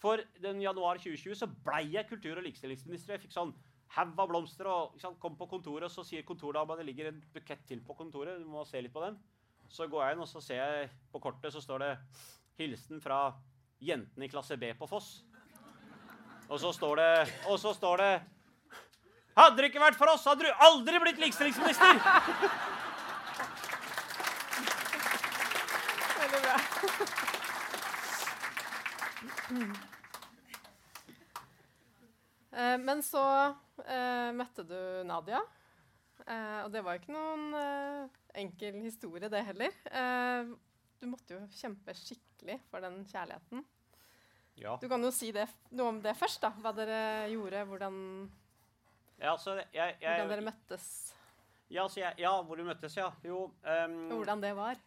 For den januar 2020 så blei jeg kultur- og likestillingsminister. Jeg fikk sånn haug av blomster og sant, kom på kontoret, og så sier kontordama det ligger en bukett til på kontoret. Du må se litt på den. Så går jeg inn, og så ser jeg på kortet så står det 'Hilsen fra jentene i klasse B på Foss'. Og så står det, og så står det Hadde det ikke vært for oss, hadde du aldri blitt likestillingsminister! Veldig bra. Eh, Men så eh, møtte du Nadia. Eh, og det var ikke noen eh, enkel historie, det heller. Eh, du måtte jo kjempe skikkelig for den kjærligheten. Ja. Du kan jo si det, noe om det først, da. Hva dere gjorde, hvordan, Ja, altså, jeg, jeg, hvordan dere møttes, ja, så jeg, ja, hvor vi møttes, ja. Jo um, hvordan det var.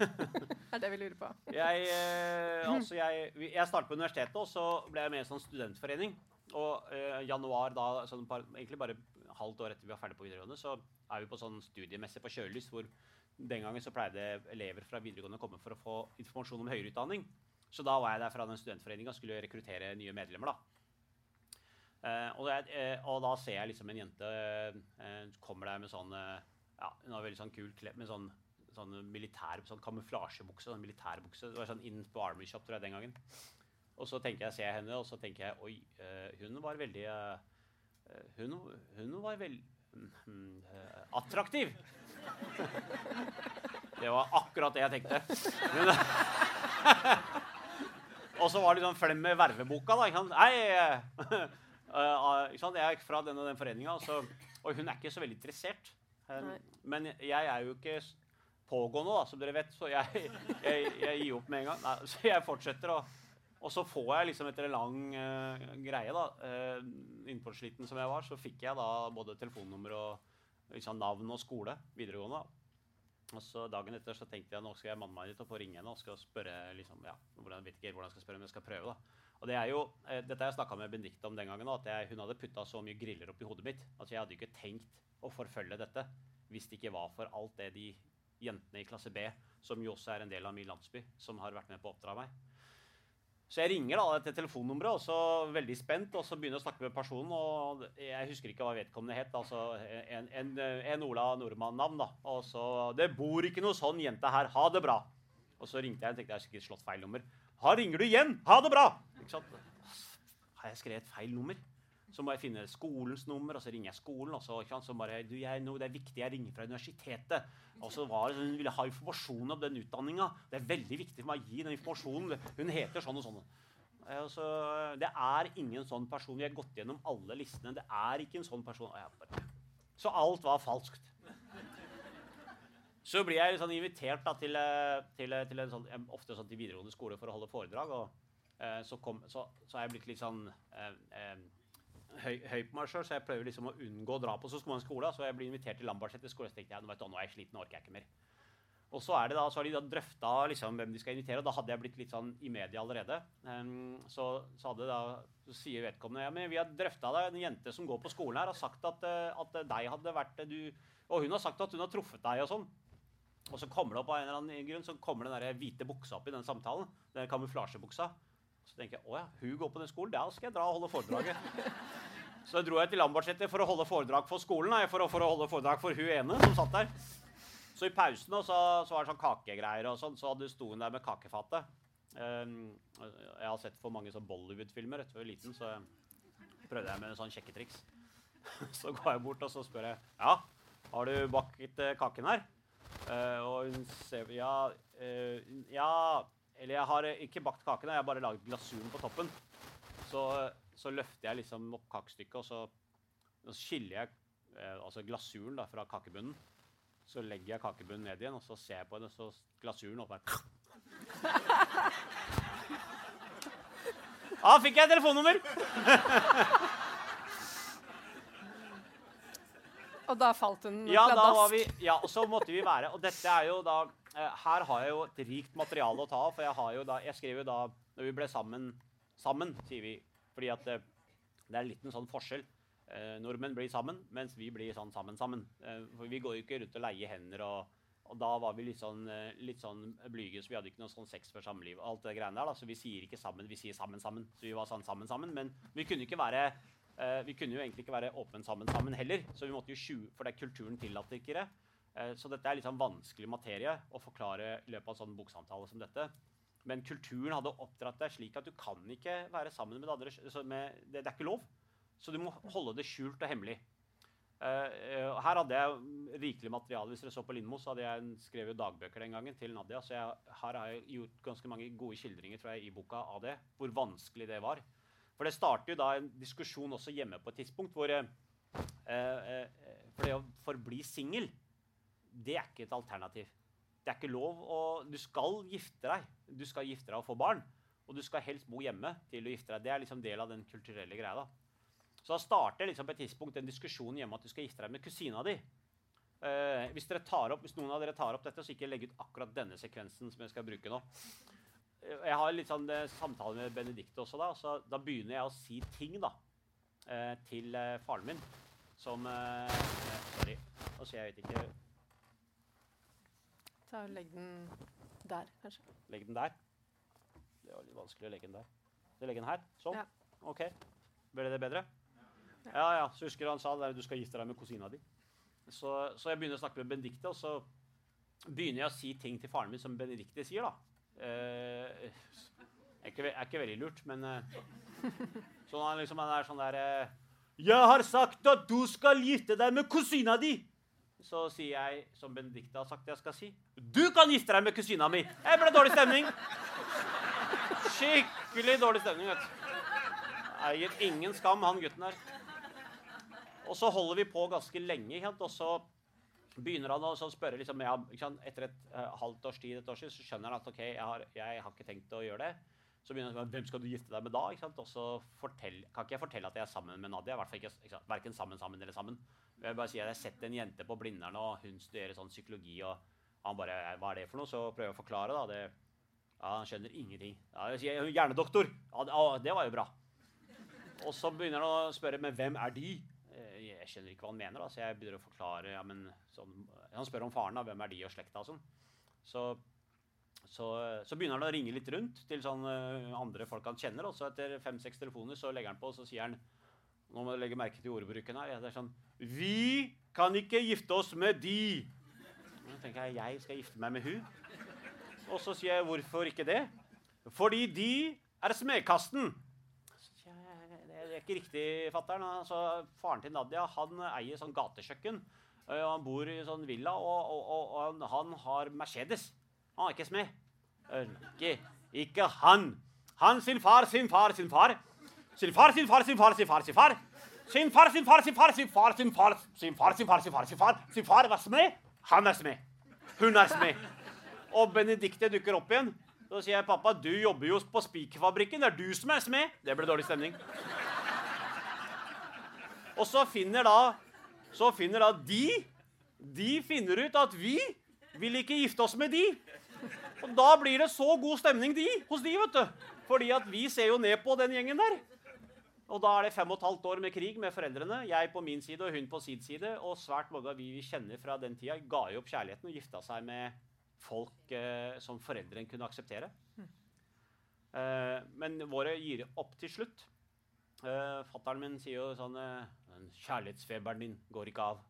er det vi lurer på. Jeg, eh, altså jeg, jeg startet på universitetet, og så ble jeg med i en sånn studentforening. Og eh, januar, da, sånn par, egentlig bare halvt år etter vi var ferdig på videregående, så er vi på sånn studiemesse på Kjølelys, hvor den gangen så pleide elever fra videregående å komme for å få informasjon om høyere utdanning. Så da var jeg der fra den studentforeninga og skulle rekruttere nye medlemmer. da. Eh, og, jeg, eh, og da ser jeg liksom en jente eh, kommer der med sånn ja, Hun har veldig sånn kul kledd med sånn, sånn militær sånn kamuflasjebukse. Sånn militærbukse. Det var sånn inn på Army Shop tror jeg, den gangen. Og så tenker jeg, ser jeg henne, og så tenker jeg oi, eh, hun var veldig eh, hun, hun var veldig eh, attraktiv. det var akkurat det jeg tenkte. Men, og så var det sånn flem med verveboka. da, ikke sant? Nei, eh, ikke sant? Jeg er fra den og den foreninga, og, hun er ikke så veldig interessert. Eh, men jeg er jo ikke s- pågående, da, som dere vet, så jeg, jeg, jeg gir opp med en gang. Nei, så jeg fortsetter, og, og så får jeg liksom etter en lang uh, greie, da, uh, innpåsliten som jeg var, så fikk jeg da både telefonnummer og liksom, navn og skole videregående. da. Og så Dagen etter så tenkte jeg nå skal jeg manne meg litt opp og ringe henne og skal spørre liksom, ja, hvordan, vet ikke hvordan jeg skal spørre, men jeg skal prøve. da. Og det er jo, eh, Dette har jeg snakka med Benedicte om den gangen, at jeg, hun hadde putta så mye griller oppi hodet mitt. Altså Jeg hadde ikke tenkt å forfølge dette hvis det ikke var for alt det de jentene i klasse B, som jo også er en del av min landsby, som har vært med på å oppdra meg. Så jeg ringer da til telefonnummeret, og så veldig spent, og så begynner jeg å snakke med personen. og Jeg husker ikke hva vedkommende het. altså En, en, en Ola Nordmann-navn. da, Og så 'Det bor ikke noe sånn jente her. Ha det bra.' Og så ringte jeg og tenkte jeg har sikkert slått feil nummer. 'Ha, ringer du igjen? Ha det bra!' Ikke sant? Har jeg skrevet feil nummer? Så må jeg finne skolens nummer, og så ringer jeg skolen. Og så, så bare du, jeg, no, 'Det er viktig, jeg ringer fra universitetet.' Og så var det, sånn, Hun ville ha informasjon om den utdanninga. Det er veldig viktig for meg å gi den informasjonen. Hun heter sånn og sånn. Eh, så, det er ingen sånn person. Vi har gått gjennom alle listene. Det er ikke en sånn person. Så alt var falskt. Så blir jeg sånn invitert da, til, eh, til, til en sånn, ofte sånn til videregående skole for å holde foredrag. Og eh, så, kom, så, så er jeg blitt litt sånn eh, eh, høy, høy på meg sjøl, så jeg prøver liksom å unngå å dra på så mange skole. Så jeg blir invitert til Lambertseter skole, så tenkte jeg nå, du, nå er jeg sliten, nå orker jeg ikke mer. Og så, er det da, så har de da drøfta liksom, hvem de skal invitere, og da hadde jeg blitt litt sånn i media allerede. Um, så, så, da, så sier vedkommende ja, men vi har drøfta det. En jente som går på skolen her, har sagt at, eh, at deg hadde vært eh, du Og hun har sagt at hun har truffet deg og sånn. Og så kommer det opp av en eller annen grunn, så kommer den der hvite buksa opp i den samtalen. Den kamuflasjebuksa. Så tenker jeg å ja, hun går på den skolen, da skal jeg dra og holde foredraget. Så dro jeg til Lambertseter for å holde foredrag for skolen. For, å, for å holde foredrag for hun ene som satt der. Så i pausen og så, var det sånn kakegreier og sånn, så sto hun der med kakefatet. Um, jeg har sett for mange sånn Bollywood-filmer etter jeg var liten, så prøvde jeg med en sånn sjekketriks. Så går jeg bort og så spør jeg ja, har du bakt eh, kaken her? Uh, og hun ser ja, Uh, ja Eller jeg har eh, ikke bakt kakene, jeg har bare laget glasuren på toppen. Så, så løfter jeg liksom opp kakestykket, og så, og så skiller jeg eh, altså glasuren da, fra kakebunnen. Så legger jeg kakebunnen ned igjen, og så ser jeg på henne, så glasuren oppe her. Da fikk jeg telefonnummer! Og da falt hun Ja, da pladask. ja, og så måtte vi være Og dette er jo da Her har jeg jo et rikt materiale å ta av. For jeg har jo da Jeg skrev jo da Når vi ble sammen Sammen, sier vi. Fordi at det, det er en sånn forskjell. Eh, nordmenn blir sammen, mens vi blir sånn sammen sammen. Eh, for vi går jo ikke rundt og leier hender og, Og da var vi litt sånn, eh, litt sånn blyge, så vi hadde ikke noe sånn sex før samliv. alt det greiene der da, Så vi sier ikke sammen, vi sier sammen sammen. Så vi var sånn sammen sammen. Men vi kunne være eh, vi kunne jo egentlig ikke være åpne sammen sammen heller. Så vi måtte jo sju, for det er kulturen tillater ikke det. Eh, så dette er litt sånn vanskelig materie å forklare i løpet av en sånn boksamtale som dette. Men kulturen hadde oppdratt deg slik at du kan ikke være sammen med andre. Med, det, det er ikke lov. Så du må holde det skjult og hemmelig. Uh, her hadde jeg rikelig materiale. Hvis dere så på Lindmo, så hadde jeg skrevet dagbøker den gangen til Nadia. Så jeg, her har jeg gjort ganske mange gode skildringer tror jeg, i boka av det. Hvor vanskelig det var. For det starter jo da en diskusjon også hjemme på et tidspunkt hvor uh, uh, For det å forbli singel, det er ikke et alternativ. Det er ikke lov å Du skal gifte deg. Du skal gifte deg og få barn. Og du skal helst bo hjemme til du gifter deg. Det er liksom del av den kulturelle greia. da. Så da starter liksom på et tidspunkt en diskusjon hjemme at du skal gifte deg med kusina di. Uh, hvis, opp, hvis, noen av dere tar opp dette, så ikke legg ut akkurat denne sekvensen som jeg skal bruke nå. Uh, jeg har litt sånn uh, samtale med Benedicte også, da. Så da begynner jeg å si ting da, til faren min som Sorry. Altså, jeg vet ikke Ta og Legg den der, kanskje. Legg den der? Det var litt vanskelig å legge den der. Så legg den her? Sånn? Ja. OK. Ble det bedre? Ja, ja. Så husker han sa det du skal gifte deg med kusina di. Så, så, jeg begynner å snakke med Benedicte, og så begynner jeg å si ting til faren min som Benedicte sier. da. Eh, er, ikke, er ikke veldig lurt, men eh, Så han, liksom, han er sånn der eh, 'Jeg har sagt at du skal gifte deg med kusina di!' Så sier jeg, som Benedicte har sagt jeg skal si, 'Du kan gifte deg med kusina mi!' Jeg ble dårlig stemning. Skikkelig dårlig stemning. vet du. Eier ingen skam, han gutten her. Og så holder vi på ganske lenge, og så begynner han å spørre liksom, ja, Etter et uh, halvt års tid, et år siden, så skjønner han at ok, jeg har, jeg har ikke tenkt å gjøre det. Så begynner jeg, hvem skal du gifte deg med da? Og så fortell, kan ikke jeg fortelle at jeg er sammen med Nadia. Hvert ikke, ikke Verken sammen, sammen eller sammen. Jeg bare sier at jeg har sett en jente på Blindern, og hun studerer sånn psykologi. og han bare Hva er det for noe? Så prøver jeg å forklare. da, det, ja, Han skjønner ingenting. Ja, jeg sier, Hjernedoktor! Ja, det, det var jo bra. Og så begynner han å spørre men hvem er de? Eh, jeg skjønner ikke hva han mener. da, så jeg begynner å forklare, ja, men sånn, Han spør om faren. da, Hvem er de og slekta? og sånn. Så, så, så, begynner han å ringe litt rundt til sånn andre folk han kjenner. Og så etter fem-seks telefoner så legger han på og så sier han Nå må du legge merke til ordbruken her. Det er sånn Vi kan ikke gifte oss med de. Så tenker jeg jeg skal gifte meg med hun. Og så sier jeg hvorfor ikke det? Fordi de er smedkasten er ikke riktig, fatter'n. Altså, faren til Nadia han eier sånn gatekjøkken. Og han bor i sånn villa, og, og, og han har Mercedes. Er ikke smed. Ikke, ikke han. Han sin far, sin far, sin far. Sin far, sin far, sin far, sin far, sin far. Sin far, sin far, sin far, sin far, sin far, sin far, sin far, sin far, sin far. Sin far var smed. Han er smed. Hun er smed. Og Benedicte dukker opp igjen. Så sier jeg, 'Pappa, du jobber jo på spikerfabrikken. Det er du som er smed.' Det ble dårlig stemning. Og så finner da, så finner da de De finner ut at vi vil ikke gifte oss med de. Og da blir det så god stemning de, hos de, vet du. Fordi at vi ser jo ned på den gjengen der. Og da er det fem og et halvt år med krig med foreldrene. Jeg på min side og hun på sin side. Og svært mange av vi vi kjenner fra den tida, ga jo opp kjærligheten og gifta seg med folk eh, som foreldrene kunne akseptere. Eh, men våre gir opp til slutt. Eh, Fattern min sier jo sånn eh, Kjærlighetsfeberen din går ikke av.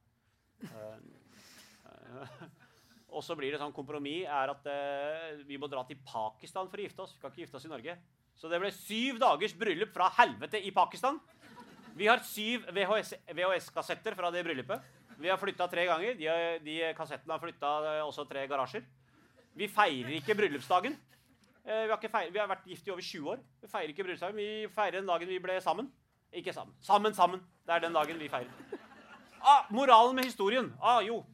Og så blir det sånn kompromiss er at uh, vi må dra til Pakistan for å gifte oss. Vi kan ikke gifte oss i Norge. Så det ble syv dagers bryllup fra helvete i Pakistan. Vi har syv VHS-kassetter VHS fra det bryllupet. Vi har flytta tre ganger. De, de kassettene har flytta også tre garasjer. Vi feirer ikke bryllupsdagen. Uh, vi, har ikke feir, vi, har vært gift i over 20 år. Vi feirer ikke bryllupsdagen. Vi feirer den dagen vi ble sammen. Ikke sammen. Sammen, sammen. Det er den dagen vi feirer. Ah, moralen med historien. Ah, jo.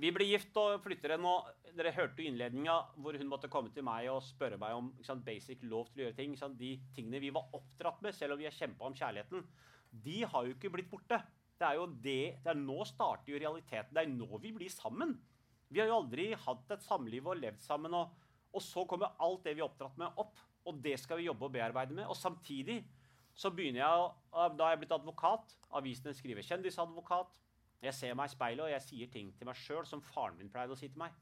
Vi blir gift og flytter henne. Og dere hørte jo innledninga hvor hun måtte komme til meg og spørre meg om sant, basic lov til å gjøre ting. Sant, de tingene vi var oppdratt med, selv om vi har kjempa om kjærligheten, de har jo ikke blitt borte. Det er jo det, det er Nå starter jo realiteten. Det er nå vi blir sammen. Vi har jo aldri hatt et samliv og levd sammen. Og, og så kommer alt det vi er oppdratt med, opp. Og det skal vi jobbe og bearbeide med. Og samtidig så begynner jeg, Da har jeg blitt advokat. Avisene skriver kjendisadvokat. Jeg ser meg i speilet, og jeg sier ting til meg sjøl som faren min pleide å si til meg.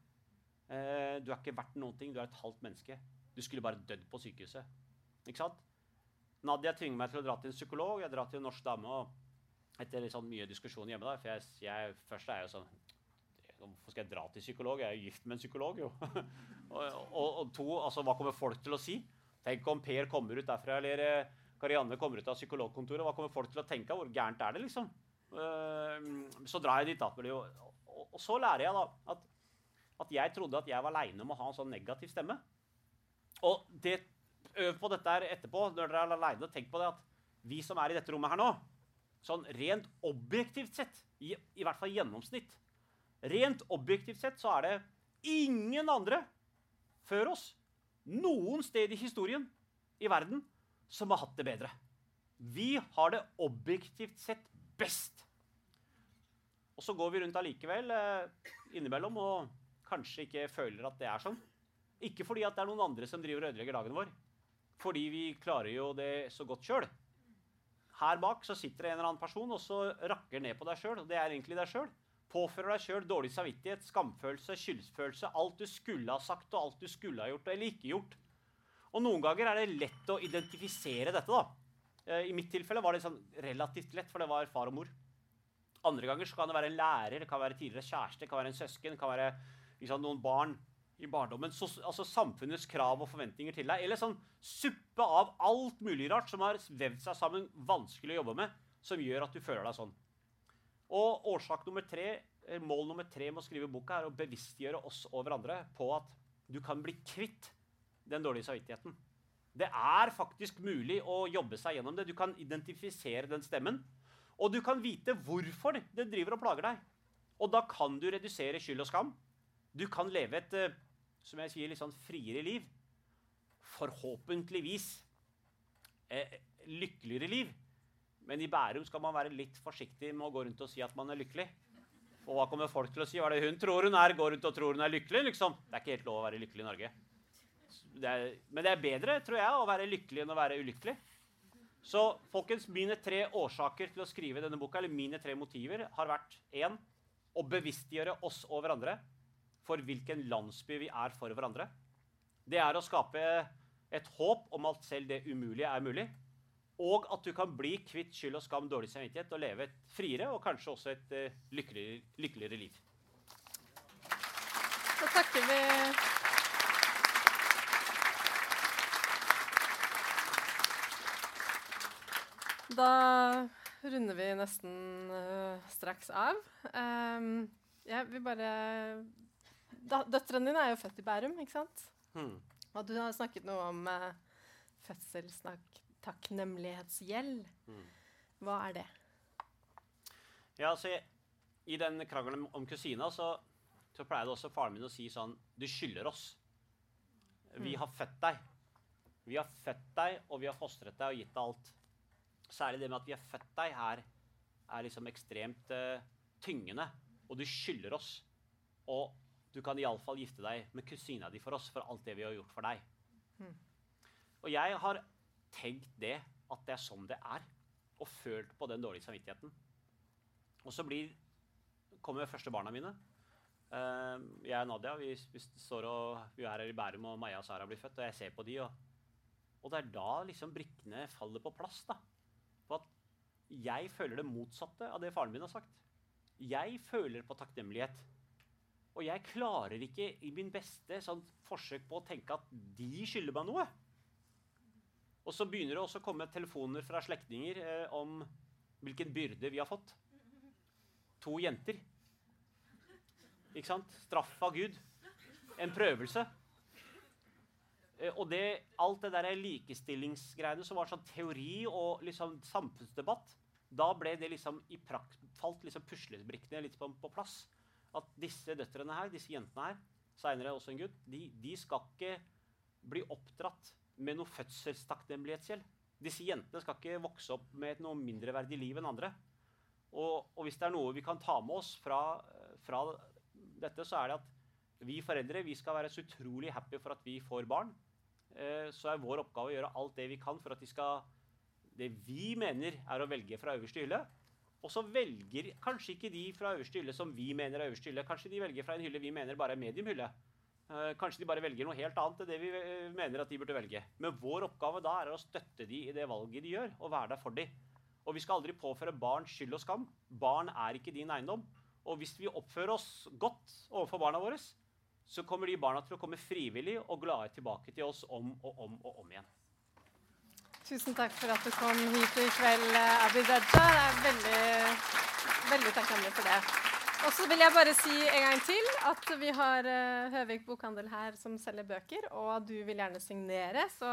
Eh, du er ikke verdt noen ting. Du er et halvt menneske. Du skulle bare dødd på sykehuset. Ikke sant? Nadia tvinger meg til å dra til en psykolog. Jeg drar til en norsk dame. og Etter sånn mye diskusjon hjemme, da, for jeg, jeg, først er jeg jo sånn Hvorfor skal jeg dra til psykolog? Jeg er jo gift med en psykolog, jo. og, og, og, to, altså, hva kommer folk til å si? Tenk om Per kommer ut derfra, eller eh, Karianne kommer ut av psykologkontoret. Hva kommer folk til å tenke? Hvor gærent er det, liksom? Uh, så drar jeg dit, da. Og, så lærer jeg da at, at jeg trodde at jeg var aleine om å ha en sånn negativ stemme. Og det, øv på dette her etterpå, når dere er aleine. Tenk på det at vi som er i dette rommet her nå, sånn rent objektivt sett, i, i hvert fall gjennomsnitt Rent objektivt sett så er det ingen andre før oss noen sted i historien i verden som har hatt det bedre. Vi har det objektivt sett best. Og så går vi rundt allikevel eh, innimellom og kanskje ikke føler at det er sånn. Ikke fordi at det er noen andre som driver og ødelegger dagen vår. Fordi vi klarer jo det så godt sjøl. Her bak så sitter det en eller annen person og så rakker ned på deg sjøl. Og det er egentlig deg sjøl. Påfører deg sjøl dårlig samvittighet, skamfølelse, skyldfølelse. Alt du skulle ha sagt og alt du skulle ha gjort eller ikke gjort. Og noen ganger er det lett å identifisere dette. da. Eh, I mitt tilfelle var det sånn relativt lett, for det var far og mor. Andre ganger kan det være en lærer, det kan være tidligere kjæreste, det kan være en søsken, det kan være liksom, noen barn i barndommen. Så, altså samfunnets krav og forventninger til deg. Eller sånn suppe av alt mulig rart som har vevd seg sammen, vanskelig å jobbe med, som gjør at du føler deg sånn. Og årsak nummer tre, mål nummer tre med å skrive boka er å bevisstgjøre oss og hverandre på at du kan bli kvitt den dårlige samvittigheten. Det er faktisk mulig å jobbe seg gjennom det. Du kan identifisere den stemmen. Og du kan vite hvorfor det driver og plager deg. Og da kan du redusere skyld og skam. Du kan leve et eh, som jeg sier, litt sånn friere liv. Forhåpentligvis eh, lykkeligere liv. Men i Bærum skal man være litt forsiktig med å gå rundt og si at man er lykkelig. Og hva kommer folk til å si? Hva er det hun tror hun er? Går rundt og tror hun er lykkelig? liksom? Det er ikke helt lov å være lykkelig i Norge. Det er, men det er bedre, tror jeg, å være lykkelig enn å være ulykkelig. Så folkens, mine tre årsaker til å skrive denne boka, eller mine tre motiver, har vært én å bevisstgjøre oss og hverandre for hvilken landsby vi er for hverandre. Det er å skape et håp om at selv det umulige er mulig. Og at du kan bli kvitt skyld og skam, dårlig samvittighet og leve et friere og kanskje også et uh, lykkeligere, lykkeligere liv. Så takker vi Da runder vi nesten uh, straks av. Um, jeg vil bare Døtrene dine er jo født i Bærum, ikke sant? Mm. Og du har snakket noe om uh, fødselstakknemlighetsgjeld. Mm. Hva er det? Ja, altså, I den krangelen om kusina så, så pleide også faren min å si sånn Du skylder oss. Vi mm. har født deg. Vi har født deg, og vi har fostret deg og gitt deg alt. Særlig det med at vi har født deg, her er liksom ekstremt uh, tyngende. Og du skylder oss. Og du kan iallfall gifte deg med kusina di for oss for alt det vi har gjort for deg. Mm. Og jeg har tenkt det, at det er sånn det er. Og følt på den dårlige samvittigheten. Og så blir, kommer første barna mine. Uh, jeg og Nadia vi, vi, står og, vi er her i Bærum, og Maja og Sara blir født. Og jeg ser på de, og, og det er da liksom brikkene faller på plass. da. Jeg føler det motsatte av det faren min har sagt. Jeg føler på takknemlighet og jeg klarer ikke i min beste sånn, forsøk på å tenke at de skylder meg noe. Og så begynner det også å komme telefoner fra slektninger eh, om hvilken byrde vi har fått. To jenter. Ikke sant? Straff av Gud. En prøvelse. Eh, og det, alt det der likestillingsgreiene som var sånn teori og liksom samfunnsdebatt, da ble det liksom i prakt, falt liksom puslebrikkene litt på, på plass at disse døtrene her, disse jentene her, seinere også en gutt, de, de, skal ikke bli oppdratt med noe fødselstakknemlighetsgjeld. Disse jentene skal ikke vokse opp med noe mindreverdig liv enn andre. Og, og, hvis det er noe vi kan ta med oss fra, fra, dette, så er det at vi foreldre vi skal være så utrolig happy for at vi får barn. Eh, så er vår oppgave å gjøre alt det vi kan for at de skal Det vi mener er å velge fra øverste hylle, Og så velger kanskje ikke de fra øverste hylle som vi mener er øverste hylle. Kanskje de velger fra en hylle vi mener bare er medium hylle. Eh, kanskje de bare velger noe helt annet enn det vi eh, mener at de burde velge. Men vår oppgave da er å støtte de i det valget de gjør, og være der for de. Og vi skal aldri påføre barn skyld og skam. Barn er ikke din eiendom. Og hvis vi oppfører oss godt overfor barna våre, så kommer de barna til å komme frivillig og glade tilbake til oss om og om og om igjen. Tusen takk for at du kom hit i kveld, Abid Raja. Jeg er veldig, veldig takknemlig for det. Og så vil jeg bare si en gang til at vi har uh, Høvik bokhandel her som selger bøker, og du vil gjerne signere, så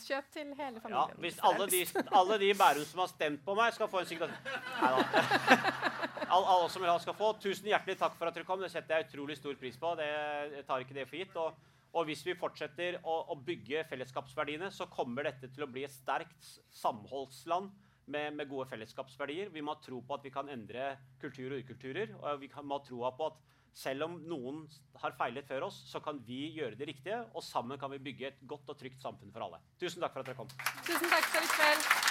kjøp til hele familien. Ja, Hvis alle de, alle de Bærum som har stemt på meg, skal få en signatur Nei da. All, alle som vil ha, skal få. Tusen hjertelig takk for at dere kom. Det setter jeg utrolig stor pris på. Det, jeg tar ikke det for gitt. Og, og hvis vi fortsetter å, å bygge fellesskapsverdiene, så kommer dette til å bli et sterkt samholdsland med, med, gode fellesskapsverdier. Vi må ha tro på at vi kan endre kultur og ukulturer. Og vi må ha troa på at selv om noen har feilet før oss, så kan vi gjøre det riktige. Og sammen kan vi bygge et godt og trygt samfunn for alle. Tusen takk for at dere kom. Tusen takk for i kveld.